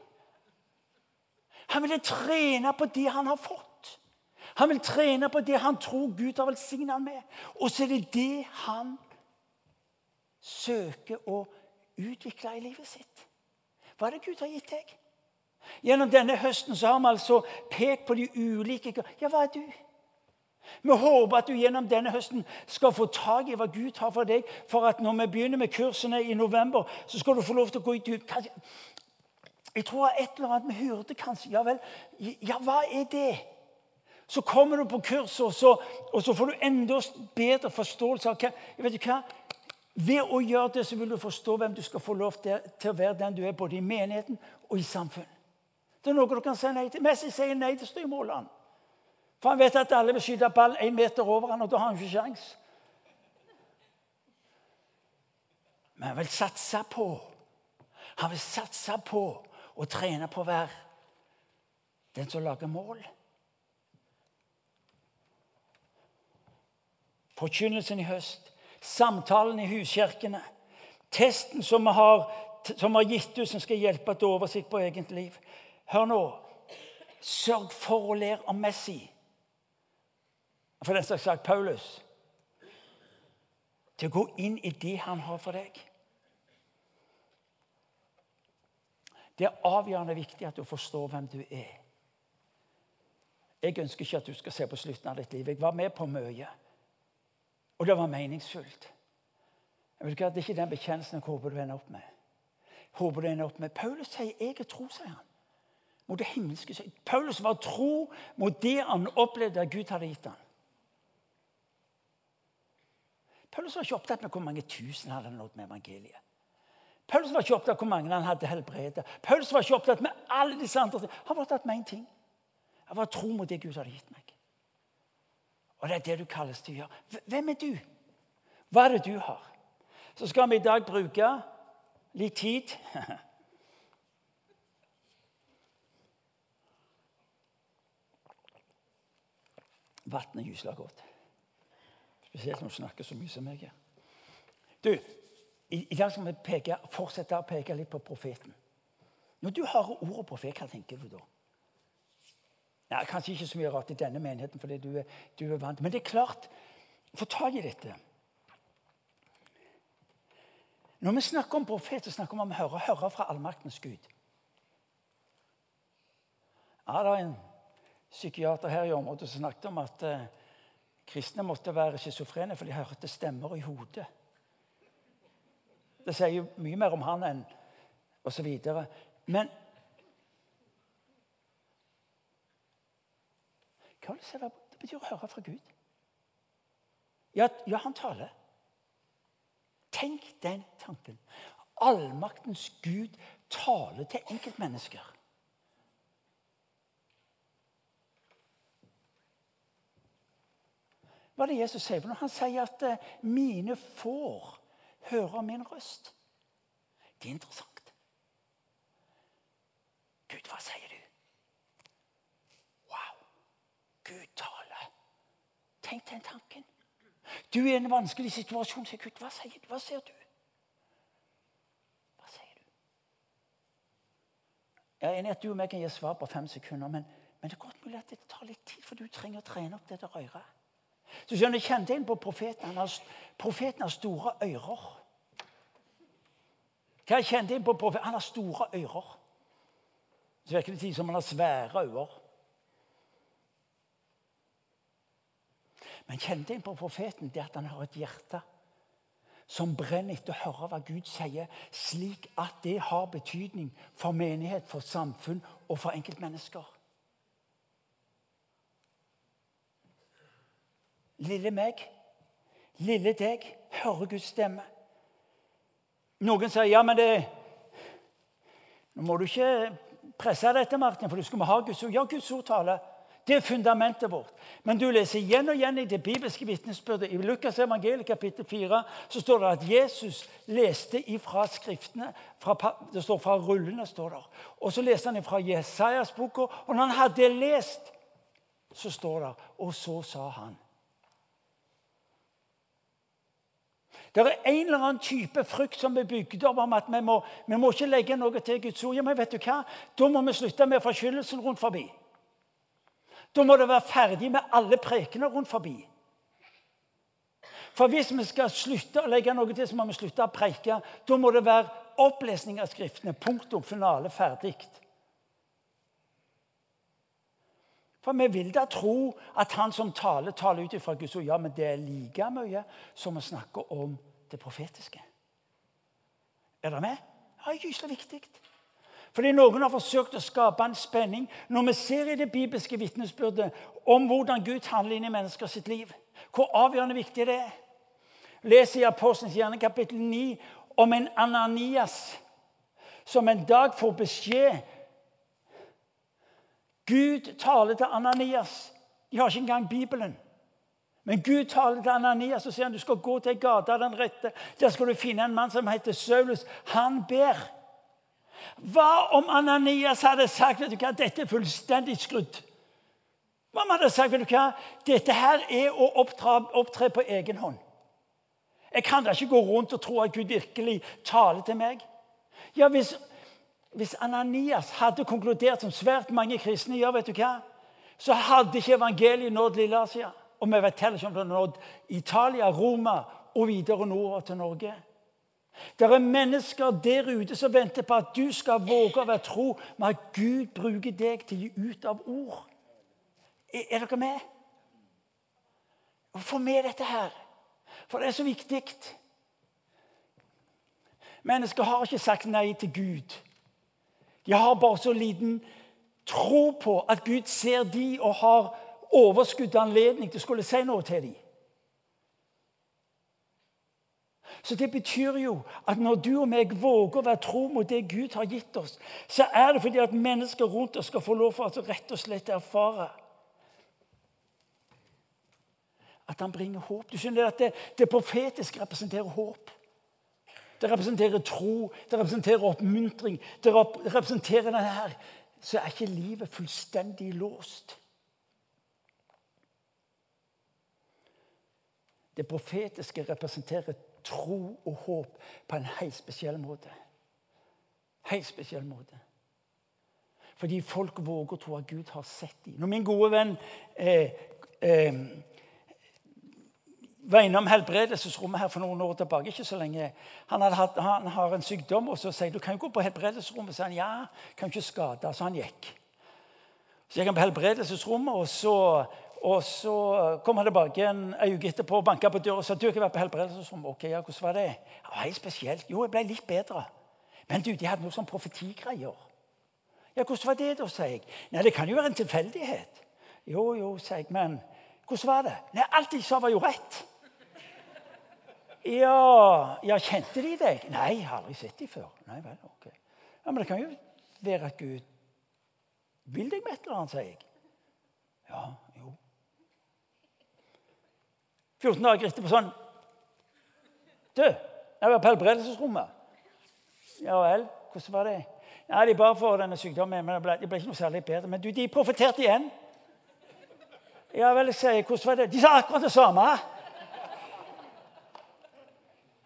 Han ville trene på det han har fått. Han vil trene på det han tror Gud har velsignet ham med. Og så er det det han søker å utvikle i livet sitt. Hva er det Gud har gitt deg? Gjennom denne høsten så har vi altså pekt på de ulike Ja, hva er du? Vi håper at du gjennom denne høsten skal få tak i hva Gud har for deg. For at når vi begynner med kursene i november, så skal du få lov til å gå ut. Jeg tror et eller annet vi hyrde, kanskje Ja vel, ja, hva er det? Så kommer du på kurs, og så, og så får du enda bedre forståelse av hva, vet du hva? Ved å gjøre det så vil du forstå hvem du skal få lov til, til å være den du er, både i menigheten og i samfunn. Det er noe du kan si nei til. Messi sier nei til styrmåleren. For han vet at alle vil skyte ball én meter over han, og da har han ikke sjans. Men han vil satse på Han vil satse på å trene på å være den som lager mål. Forkynnelsen i høst samtalen i huskirkene, testen som vi har, som har gitt ut, som skal hjelpe til oversikt på eget liv. Hør nå. Sørg for å lære om Messi. For den har sagt Paulus. Til å gå inn i det han har for deg. Det er avgjørende viktig at du forstår hvem du er. Jeg ønsker ikke at du skal se på slutten av ditt liv. Jeg var med på mye, og det var meningsfullt. Jeg vet ikke Det er ikke den bekjennelsen jeg håper du ender opp med. Håper du ender opp med. Paulus sier 'jeg er tro', sier han. Mot det himmelske. Paulus var tro mot det han opplevde at Gud hadde gitt ham. Paulus var ikke opptatt med hvor mange tusen han hadde nådd med evangeliet. Paulus var ikke opptatt av hvor mange han hadde helbredet. Paulus var ikke opptatt med alle disse andre ting. Han var opptatt med én ting. Han var tro mot det Gud hadde gitt meg. Og det er det du kalles til å gjøre. Hvem er du? Hva er det du har? Så skal vi i dag bruke litt tid Vannet gysler godt. Spesielt når du snakker så mye som jeg gjør. Du, i, dag skal vi peke, fortsette å peke litt på profeten. Når du hører ordet profet, hva tenker du da? Nei, Kanskje ikke så mye rart i denne menigheten, fordi du er, du er vant. Men det er klart Få tak i dette. Når vi snakker om profet, så snakker vi om å høre, høre fra allmaktens Gud. Ja, Det er en psykiater her i området som snakket om at eh, kristne måtte være schizofrene, for de hørte stemmer i hodet. Det sier jo mye mer om han enn osv. Men Hva vil det? Det betyr å høre fra Gud. Ja, ja, han taler. Tenk den tanken. Allmaktens Gud taler til enkeltmennesker. Hva er det Jesus sier? Han sier at eh, 'mine får høre min røst'? Det er interessant. Gud, hva sier du? Wow! Gud taler. Tenk den tanken. Du er i en vanskelig situasjon. sier Gud, hva sier du? Hva ser du? Hva sier du? Jeg er enig at du og meg kan gi svar på fem sekunder, men, men, det er godt mulig at det tar litt tid, for du trenger å trene opp dette øret. Så skjønner jeg kjente inn på profeten. Profeten har store ører. Hva jeg kjente inn på profeten? Han har store ører. Så virker det som han har svære ører. Men kjente inn på profeten det at han har et hjerte som brenner etter å høre hva Gud sier, slik at det har betydning for menighet, for samfunn og for enkeltmennesker. Lille meg, lille deg, hører Guds stemme. Noen sier ja, men det Nå må du ikke presse dette, Martin, for du skal ha Guds ord. Ja, Guds ord taler. Det er fundamentet vårt. Men du leser igjen og igjen i det bibelske vitnesbyrdet. I Lukas evangeliet kapittel 4 så står det at Jesus leste ifra skriftene. Fra, det står fra rullene. står der. Og så leste han ifra Jesajas boka. Og når han hadde lest, så står det Og så sa han. Det er en eller annen type frykt som er bygd opp om at vi må, vi må ikke legge noe til Guds ord. Ja, men vet du hva? Da må vi slutte med forkynnelsen rundt forbi. Da må det være ferdig med alle prekene rundt forbi. For hvis vi skal slutte å legge noe til, så må vi slutte å preike. Da må det være opplesning av Skriftene. Punktum. Finale. Ferdig. For vi vil da tro at han som taler, taler ut ifra Guds ord. Ja, men det er like mye som å snakke om det profetiske. Er dere med? Ja, gyselig viktig. Fordi noen har forsøkt å skape en spenning. Når vi ser i det bibelske vitnesbyrdet om hvordan Gud handler inn i mennesker sitt liv, hvor avgjørende viktig det er. Les i Apostelens hjerne kapittel 9 om en Ananias som en dag får beskjed Gud taler til Ananias. De har ikke engang Bibelen. Men Gud taler til Ananias og sier han, du skal gå til gata den rette. Der skal du finne en mann som heter Saulus. Han ber. Hva om Ananias hadde sagt vet du hva, dette er fullstendig skrudd? Hva om han hadde sagt vet du hva, dette her er å opptre, på egen hånd? Jeg kan da ikke gå rundt og tro at Gud virkelig taler til meg. Ja, Hvis, hvis Ananias hadde konkludert som svært mange kristne gjør, vet du hva, så hadde ikke evangeliet nådd Lille Asia. Og vi vet heller ikke om det har nådd Italia, Roma og videre nordover til Norge. Det er mennesker der ute som venter på at du skal våge å være tro med at Gud bruker deg til å gi ut av ord. Er, er dere med? Få med dette her, for det er så viktig. Mennesker har ikke sagt nei til Gud. De har bare så liten tro på at Gud ser de og har overskudd anledning til å skulle si noe til dem. Så Det betyr jo at når du og meg våger å være tro mot det Gud har gitt oss, så er det fordi at mennesker rundt oss skal få lov for å rett og slett erfare at han bringer håp. Du skjønner at Det, det profetiske representerer håp. Det representerer tro, det representerer oppmuntring. Det representerer denne her. Så er ikke livet fullstendig låst. Det profetiske representerer tro og håp på en helt spesiell måte. Helt spesiell måte. Fordi folk våger å tro at Gud har sett dem. Når min gode venn eh, eh, var innom helbredelsesrommet her for noen år tilbake. ikke så lenge. Han, hatt, han har en sykdom, og så sier du kan jo gå på helbredelsesrommet. Så han ja, kan ikke skade. Så han gikk. Så gikk han på helbredelsesrommet, og så og så kom han tilbake en uke etterpå og banka på døra og sa du ikke vært på helbredelsesrommet. Ok, ja, hvordan var det? Ja, helt spesielt. Jo, jeg ble litt bedre. Men du, de hadde noe sånn profetigreier. Ja, hvordan var det, da, sier jeg. Nei, det kan jo være en tilfeldighet. Jo, jo, sier jeg. Men hvordan var det? Nei, alt de sa, var jo rett. Ja, ja kjente de deg? Nei, jeg har aldri sett dem før. Nei vel, ok. Ja, Men det kan jo være at Gud vil deg med et eller annet, sier jeg. Ja, jo. 14 dager etterpå sånn Du, jeg var på helbredelsesrommet. Ja vel, hvordan var det? Nei, De bare får denne sykdommen, men det ble, det ble, ikke noe særlig bedre. Men du, de profeterte igjen. Ja vel, jeg sier hvordan var det? De sa akkurat det samme.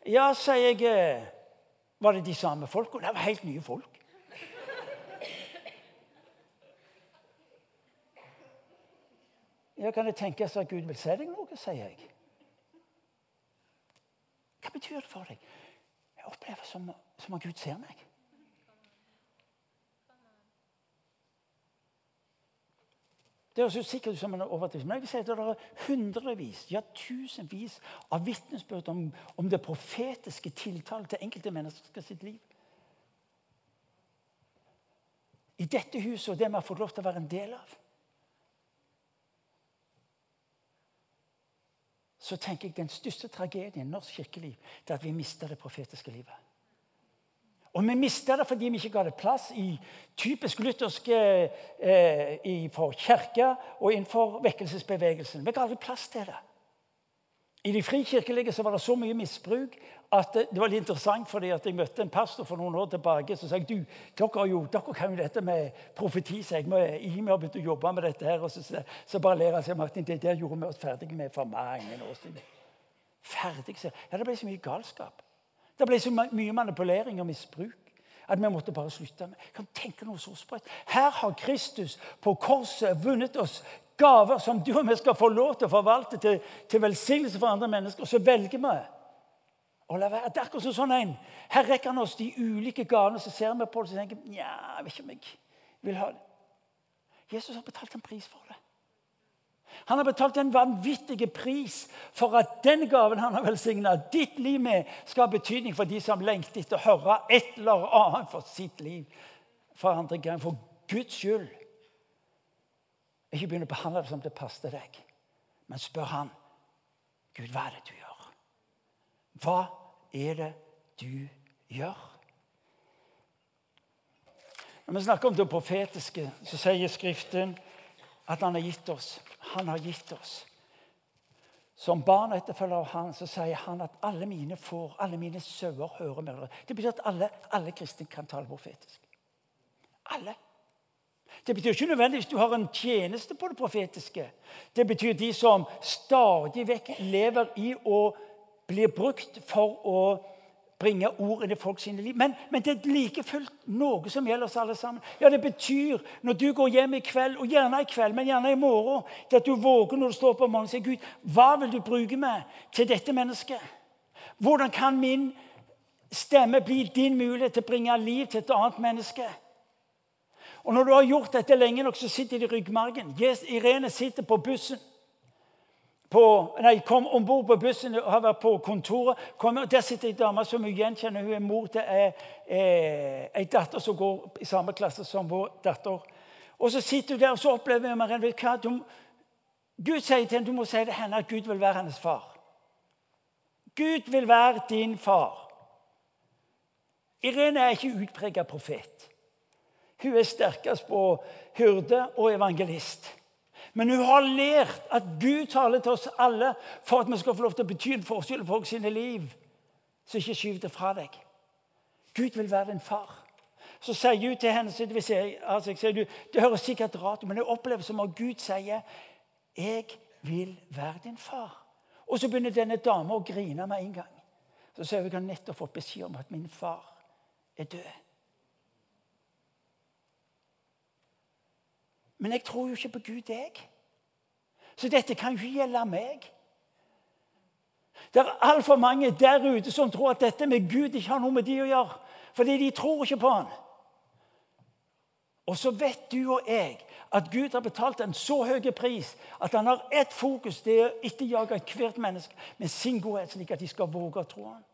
Ja, sier jeg. Eh, var det de samme folka? Det var helt nye folk. Ja, Kan det tenkes at Gud vil se deg noe, sier jeg. Hva betyr det for deg? Jeg opplever som, som at Gud ser meg. Det høres sikkert ut som en overdrivelse, men jeg vil si at det er hundrevis, ja tusenvis av vitnesbyrd om, om, det profetiske tiltalet til enkelte mennesker sitt liv. I dette huset og det vi har fått lov til å være en del av. så tenker jeg den største tragedien i norsk kirkeliv det er at vi mister det profetiske livet. Og vi mista det fordi vi ikke ga det plass i typisk lutherske eh, for kirke og innenfor vekkelsesbevegelsen. Vi ga aldri plass til det. I de frikirkelige så var det så mye misbruk at det, var litt interessant fordi at jeg møtte en pastor for noen år tilbake. som sa du, dere, jo, dere kan jo dette med profeti. så jeg I har begynt å jobbe med dette. her, og Så, så bare ler jeg seg, Martin, det der gjorde vi oss ferdige med for mange år siden. Ferdig, så. Ja, Det ble så mye galskap. Det ble så mye manipulering og misbruk at vi måtte bare slutte med. Kan tenke noe så sprøtt. Her har Kristus på korset vunnet oss gaver som du og vi skal få lov til å forvalte til, til velsignelse for andre mennesker. Og så velger vi å la være. Det er akkurat sånn en. Her rekker han oss de ulike gavene, så ser vi på det og tenker Nja, jeg vet ikke om jeg vil ha det. Jesus har betalt en pris for det. Han har betalt en vanvittig pris for at den gaven han har velsigna ditt liv med, skal ha betydning for de som lengter etter å høre et eller annet for sitt liv for andre gang. For Guds skyld. Ikke begynn å behandle det som det passer deg, men spør han Gud, hva er det du gjør? Hva er det du gjør? Når vi snakker om det profetiske, så sier Skriften at han har gitt oss. Han har gitt oss. Som barn og etterfølger av han, så sier han at alle mine får, alle mine sauer hører med dere. Det betyr at alle, alle kristne kan tale profetisk. Alle. Det betyr ikke nødvendigvis du har en tjeneste på det profetiske. Det betyr de som stadig vekk lever i å blir brukt for å bringe ord inn i folk sine liv. Men, men, det er like fullt noe som gjelder oss alle sammen. Ja, Det betyr når du går hjem i kveld, og gjerne i kveld, men gjerne i morgen, til at du våger når du står på morgenen og sier Gud, hva vil du bruke meg til dette mennesket? Hvordan kan min stemme bli din mulighet til å bringe liv til et annet menneske? Og Når du har gjort dette lenge nok, så sitter det i ryggmargen. Irene sitter på bussen på, nei, kom om bord på bussen og har vært på kontoret. Kom, der sitter ei dame som hun gjenkjenner. Hun er mor til ei, ei datter som går i samme klasse som vår datter. Og Så sitter hun der og så opplever hun Marianne, hva, du, Gud sier til henne du må si til henne at Gud vil være hennes far. Gud vil være din far. Irene er ikke utpreget profet. Hun er sterkest på hyrde og evangelist. Men hun har lært at Gud taler til oss alle for at vi skal få lov til å bety en forskjell i folk sine liv. Så ikke skyv det fra deg. Gud vil være din far. Så sier hun til henne så jeg, altså jeg sier, Det høres sikkert rart ut, men jeg opplever som at Gud sier 'Jeg vil være din far'. Og så begynner denne dama å grine med en gang. Så sier hun at hun nettopp fått beskjed om at min far er død. Men jeg tror jo ikke på Gud, jeg. Så dette kan jo ikke gjelde meg. Det er altfor mange der ute som tror at dette med Gud ikke har noe med de å gjøre. Fordi de tror ikke på han. Og så vet du og jeg at Gud har betalt en så høy pris at han har ett fokus. Det er å etterjage ethvert menneske med sin godhet, slik at de skal våge å tro han.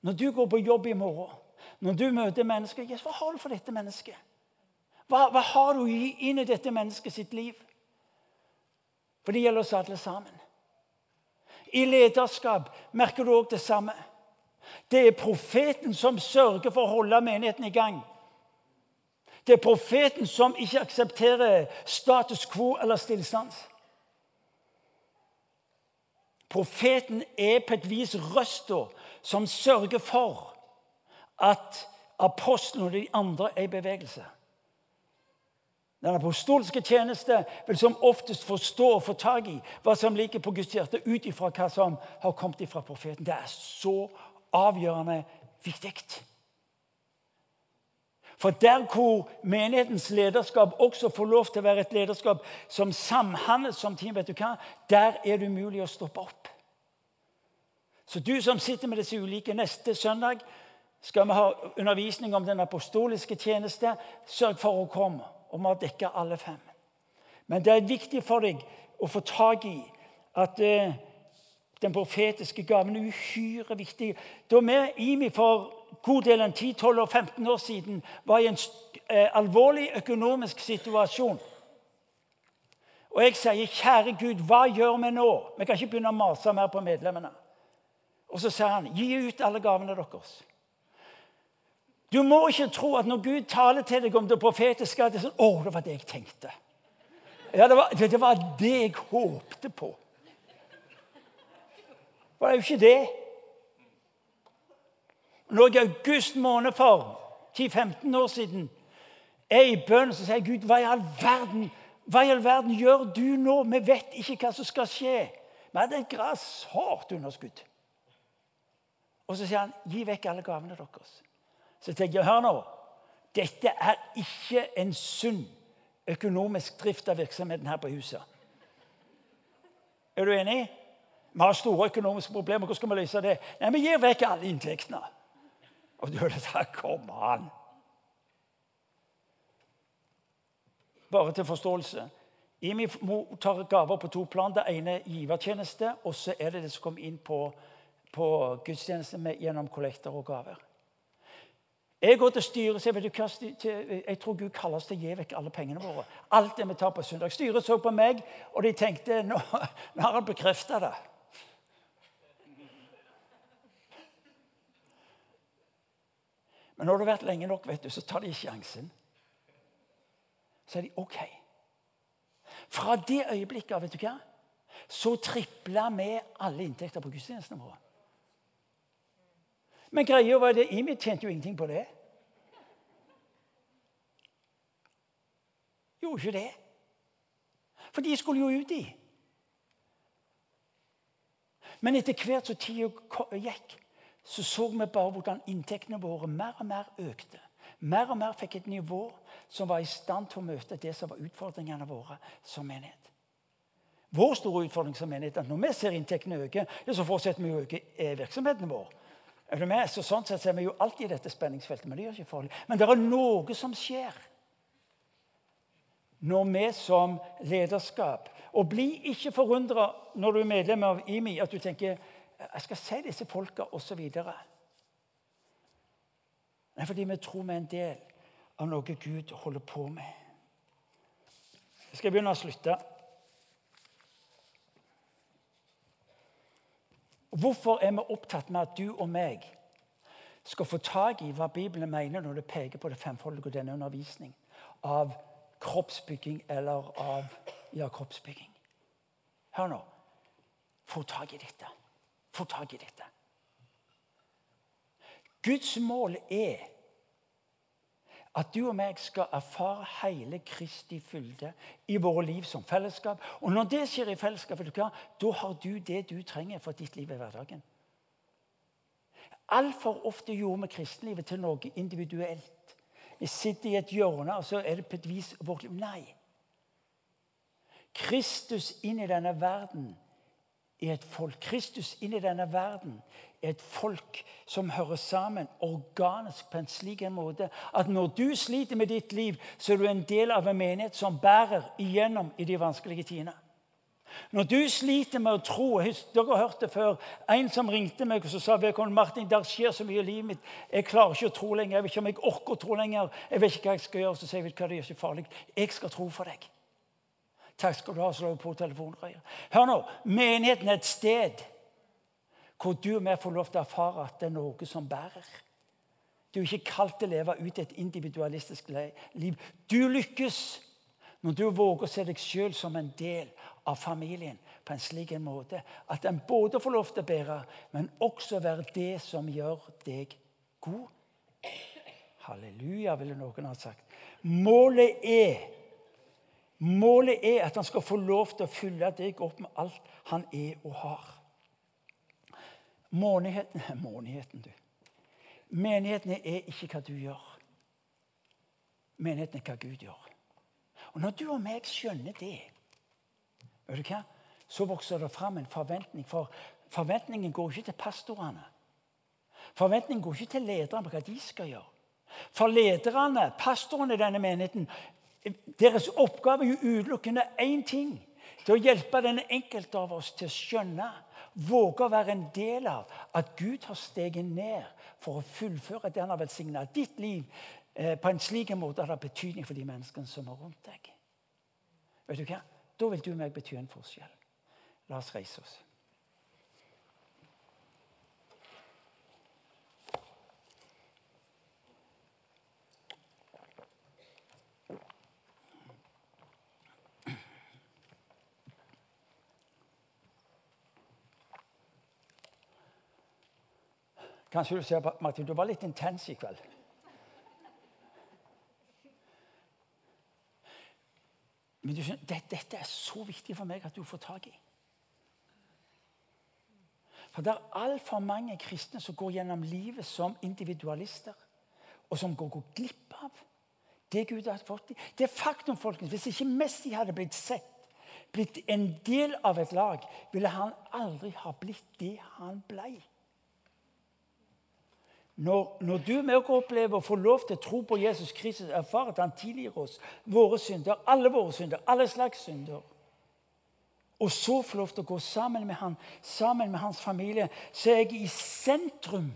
Når du går på jobb i morgen, når du møter mennesker, yes, hva har du for dette mennesket? Hva, hva har du inn i dette mennesket sitt liv? For det gjelder oss alle sammen. I lederskap merker du òg det samme. Det er profeten som sørger for å holde menigheten i gang. Det er profeten som ikke aksepterer status quo eller stillstand. Profeten er på et vis røsta som sørger for at apostlene og de andre er i bevegelse. Den apostolske tjeneste vil som oftest forstå og få tak i hva som ligger på Guds hjerte, ut ifra hva som har kommet ifra profeten. Det er så avgjørende viktig. For der hvor menighetens lederskap også får lov til å være et lederskap som samhandles som team, vet du hva? der er det umulig å stoppe opp. Så du som sitter med disse ulike Neste søndag skal vi ha undervisning om den apostoliske tjeneste. Sørg for å komme og vi har dekka alle fem. Men det er viktig for deg å få tak i at eh, den profetiske gaven er uhyre viktig. Da vi IMI for god del en 10-12 og 15 år siden var i en eh, alvorlig økonomisk situasjon Og jeg sier, 'Kjære Gud, hva gjør vi nå?' Vi kan ikke begynne å mase mer på medlemmene. Og så sier han, 'Gi ut alle gavene deres'. Du må ikke tro at når Gud taler til deg om det profetiske, at det er sånn 'Å, det var det jeg tenkte'. Ja, det var det, var det jeg håpte på. Det er jo ikke det. Nå jeg i august måned for 10-15 år siden er i bønn, så sier jeg, 'Gud, hva i all verden hva i all verden gjør du nå? Vi vet ikke hva som skal skje.' Vi hadde et grassat underskudd. Og så sier han, 'Gi vekk alle gavene deres.' Så tenker jeg, hør nå. Dette er ikke en sunn økonomisk drift av virksomheten her på huset. Er du enig? Vi har store økonomiske problemer. Hvordan skal vi løse det? Nei, Vi gir vekk alle inntektene. Og du hører sa, Kom an! Bare til forståelse. IMI mottar gaver på to plan. Det ene er givertjeneste, og så er det det som kommer inn på, på gudstjeneste gjennom kollekter og gaver. Jeg går til styret og sier vet du jeg tror Gud kaller oss til å gi vekk alle pengene våre. Alt det vi tar på søndag. Styret så på meg, og de tenkte nå, nå har han bekrefta det. Men når det har vært lenge nok, vet du, så tar de sjansen. Så er de OK. Fra det øyeblikket vet du hva, så tripla vi alle inntekter på gudstjenestene våre. Men greia var det, Imi tjente jo ingenting på det. Gjorde ikke det. For de skulle jo ut i. Men etter hvert som tida gikk, så så vi bare hvordan inntektene våre mer og mer økte. Mer og mer fikk et nivå som var i stand til å møte det som var utfordringene våre som menighet. Vår store utfordring som menighet er at når vi ser inntektene øke, så fortsetter vi å øke eh, virksomheten vår. Er du med? Så sånn sett så er vi jo alltid i dette spenningsfeltet. Men det gjør ikke farlig. Men det er noe som skjer når vi som lederskap Og bli ikke forundra når du er medlem av IMI, at du tenker jeg skal si disse folka osv. Nei, fordi vi tror vi er en del av noe Gud holder på med. Jeg skal begynne å slutte. Hvorfor er vi opptatt med at du og meg skal få tak i hva Bibelen mener når det peker på det femfoldige og denne undervisning av kroppsbygging eller av ja, kroppsbygging? Hør nå. Få tak i dette. Få tak i dette. Guds mål er at du og meg skal erfare hele Kristi fylde i våre liv som fellesskap. Og når det skjer i fellesskap, da har du det du trenger for ditt liv i hverdagen. Altfor ofte gjorde vi kristenlivet til noe individuelt. Vi sitter i et hjørne, og så er det på et vis vårt liv. Nei. Kristus inn i denne verden er et folk. Kristus inn i denne verden er et folk som hører sammen organisk på en slik en måte at når du sliter med ditt liv, så er du en del av en menighet som bærer igjennom i de vanskelige tidene. Når du sliter med å tro Dere har hørt det før. En som ringte meg og sa Martin, der skjer så mye i livet mitt. Jeg klarer ikke å tro lenger. Jeg vet ikke om jeg orker å tro lenger. Jeg vet ikke hva jeg skal gjøre. Så sier jeg, hva, det er ikke farlig. Jeg skal tro for deg. Takk skal du ha, slå på telefonrøret. Hør nå. Menigheten er et sted hvor du og vi får lov til å erfare at det er noe som bærer. Du er ikke kalt til å leve ut et individualistisk liv. Du lykkes når du våger å se deg sjøl som en del av familien på en slik en måte at en både får lov til å bære, men også være det som gjør deg god. Halleluja, ville noen ha sagt. Målet er Målet er at han skal få lov til å fylle deg opp med alt han er og har. Månigheten, månigheten du. Menigheten er ikke hva du gjør. Menigheten er hva Gud gjør. Og Når du og meg skjønner det, vet du hva? så vokser det fram en forventning. For forventningen går ikke til pastorene. Forventningen går ikke til lederne på hva de skal gjøre. For lederne, pastorene i denne menigheten, deres oppgave er jo utelukkende én ting. Er å hjelpe den enkelte av oss til å skjønne, våge å være en del av, at Gud har steget ned for å fullføre det han har velsigna ditt liv eh, på en slik måte at det har betydning for de menneskene som er rundt deg. Vet du hva? Da vil du og meg bety en forskjell. La oss reise oss. Kanskje du ser på Martin, du var litt intens i kveld. Men du skjønner, det, dette er så viktig for meg at du får tak i. For det er altfor mange kristne som går gjennom livet som individualister, og som går, går glipp av det Gud har fått dem. Det er faktum, folkens. Hvis ikke Messi hadde blitt sett, blitt en del av et lag, ville han aldri ha blitt det han blei. Når, når du med oss opplever å få lov til å tro på Jesus Kristus, erfare at han tilgir oss våre synder, alle våre synder, alle slags synder, og så få lov til å gå sammen med han, sammen med hans familie, så er jeg i sentrum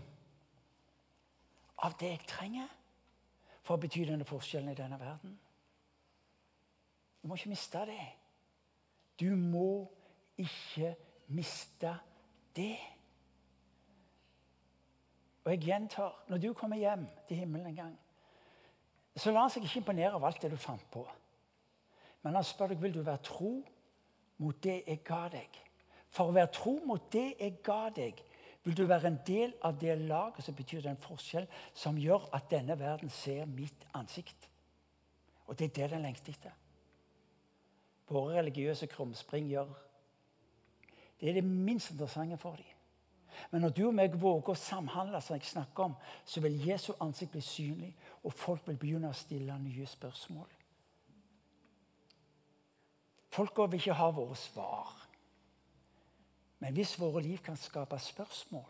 av det jeg trenger for å bety denne forskjellen i denne verden. Du må ikke miste det. Du må ikke miste det. Og jeg gjentar når du kommer hjem til himmelen en gang, så la seg ikke imponere av alt det du fant på. Men han spør deg vil du være tro mot det jeg ga deg. For å være tro mot det jeg ga deg, vil du være en del av det laget som betyr den forskjell som gjør at denne verden ser mitt ansikt. Og det er det den lengter etter. Våre religiøse krumspring gjør Det er det minst interessante for dem. Men når du og meg våger å samhandle, som jeg snakker om, så vil Jesu ansikt bli synlig, og folk vil begynne å stille nye spørsmål. Folka vil ikke ha våre svar. Men hvis våre liv kan skape spørsmål,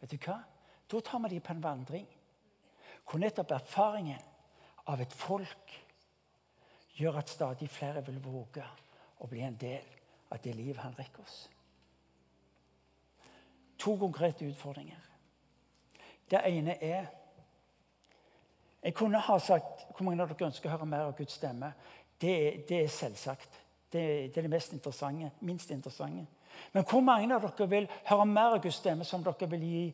vet du hva? da tar vi dem på en vandring. Hvor nettopp erfaringen av et folk gjør at stadig flere vil våge å bli en del av det livet han rekker oss. To konkrete utfordringer. Det ene er Jeg kunne ha sagt hvor mange av dere ønsker å høre mer av Guds stemme. Det, det er selvsagt. Det, det, er det mest interessante, minst interessante. Men hvor mange av dere vil høre mer av Guds stemme som dere vil gi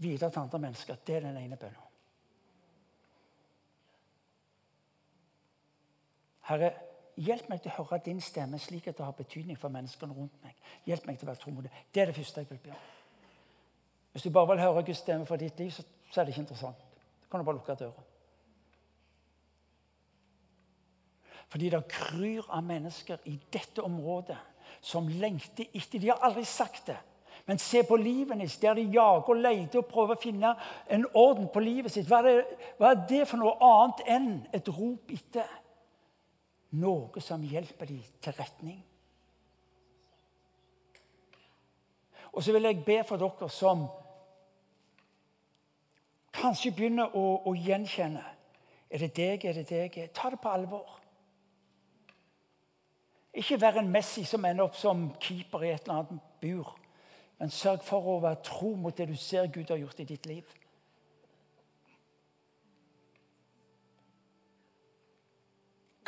videre til andre mennesker? Det er den ene bønnen. Herre, hjelp meg til å høre din stemme slik at det har betydning for menneskene rundt meg. Hjelp meg til å være tålmodig. det. Er det første jeg vil be om. Hvis du bare vil høre Guds stemme for ditt liv, så, så er det ikke interessant. Da kan du bare lukke døra. Fordi det kryr av mennesker i dette området som lengter etter De har aldri sagt det. Men se på livet deres, der de jager og leter og prøver å finne en orden på livet sitt. Hva er, det, hva er det for noe annet enn et rop etter noe som hjelper dem til retning? Og så vil jeg be for dere som kanskje begynner å, å gjenkjenne Er det deg? Er det deg? Ta det på alvor. Ikke være en Messi som ender opp som keeper i et eller annet bur. Men sørg for å være tro mot det du ser Gud har gjort i ditt liv.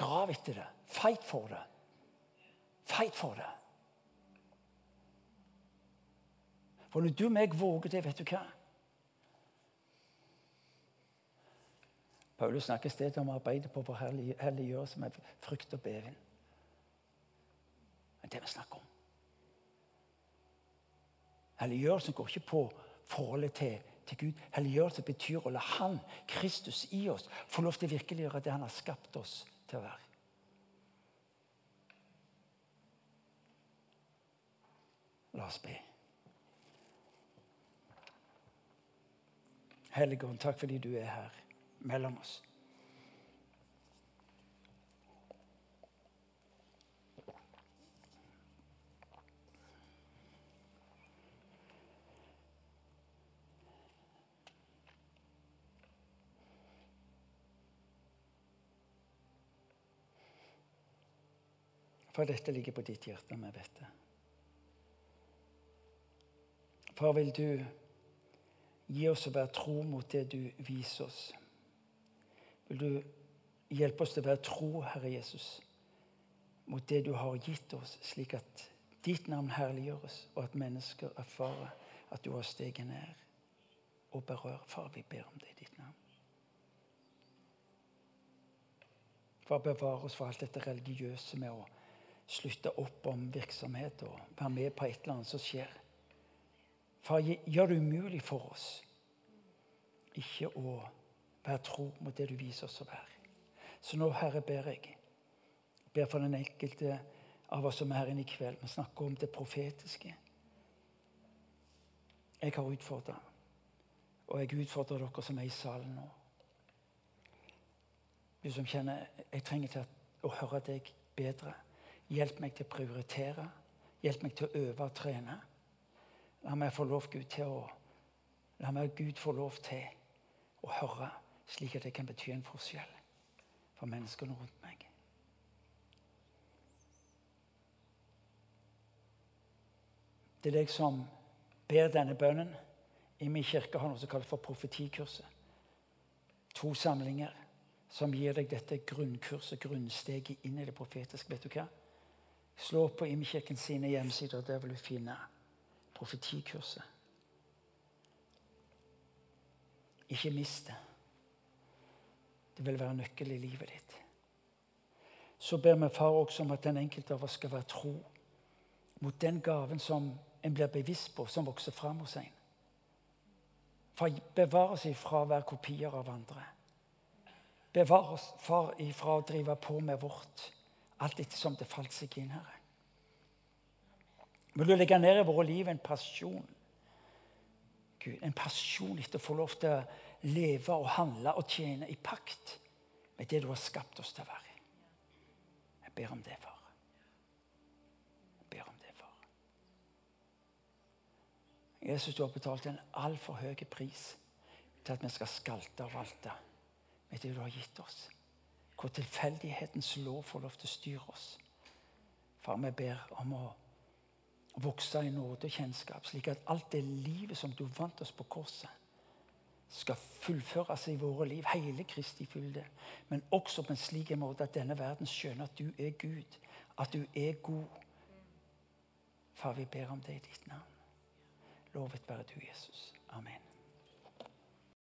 Grav etter det. Fight for det. Fight for det. For når du og meg våger det, vet du hva? Paulus snakker stedet om å arbeide på vår helliggjørelse med frykt og beven. Men det vi snakker om Helliggjørelsen går ikke på forholdet til, til Gud. Helliggjørelse betyr å la Han, Kristus i oss, få lov til å virkeliggjøre det Han har skapt oss til å være. La oss be. Hellige Ånd, takk fordi du er her mellom oss. For dette ligger på ditt hjerte, vi vet det. Far, vil du gi oss å være tro mot det du viser oss? Vil du hjelpe oss til å være tro, Herre Jesus, mot det du har gitt oss, slik at ditt navn herliggjøres, og at mennesker erfarer at du har steget ned og berør. Far, vi ber om det i ditt navn. Far, bevare oss for alt dette religiøse med å slutte opp om virksomhet og være med på et eller annet som skjer. Far, gjør det umulig for oss ikke å være tro mot det du viser oss å være. Så nå, Herre, ber jeg ber for den enkelte av oss som er her inne i kveld. Vi snakker om det profetiske. Jeg har utfordra, og jeg utfordrer dere som er i salen nå. Du som kjenner jeg trenger til å høre deg bedre. Hjelp meg til å prioritere. Hjelp meg til å øve og trene. La meg få lov, Gud, til å La meg Gud få lov til å høre, slik at det kan bety en forskjell for menneskene rundt meg. Det er deg som ber denne bønnen. I min kirke har noe som kalles for profetikurset. To samlinger som gir deg dette grunnkurset, grunnsteget inn i det profetiske. Vet du hva? Slå på Imkirken sine hjemmesider. Der vil du finne profetikurset. Ikke mist det. Det vil være nøkkel i livet ditt. Så ber vi far også om at den enkelte av oss skal være tro mot den gaven som en blir bevisst på, som vokser fram hos en. For bevare oss ifra å være kopier av andre. Bevare oss far ifra å drive på med vårt alt ettersom det falt seg inn, Herre. Vil du legge ned i våre liv en pasjon? Gud, En pasjon etter å få lov til å leve og handle og tjene i pakt med det du har skapt oss til å være. Jeg ber om det, far. Jesus, du har betalt en altfor høy pris til at vi skal skalte og valte med det du har gitt oss. Hvor tilfeldighetens lov får lov til å styre oss. Far, vi ber om å vokse i nåde og kjennskap, slik at alt det livet som du vant oss på korset, skal fullføres i våre liv, hele Kristi fylde. Men også på en slik måte at denne verden skjønner at du er Gud, at du er god. Far, vi ber om det i ditt navn. Lovet være du, Jesus. Amen.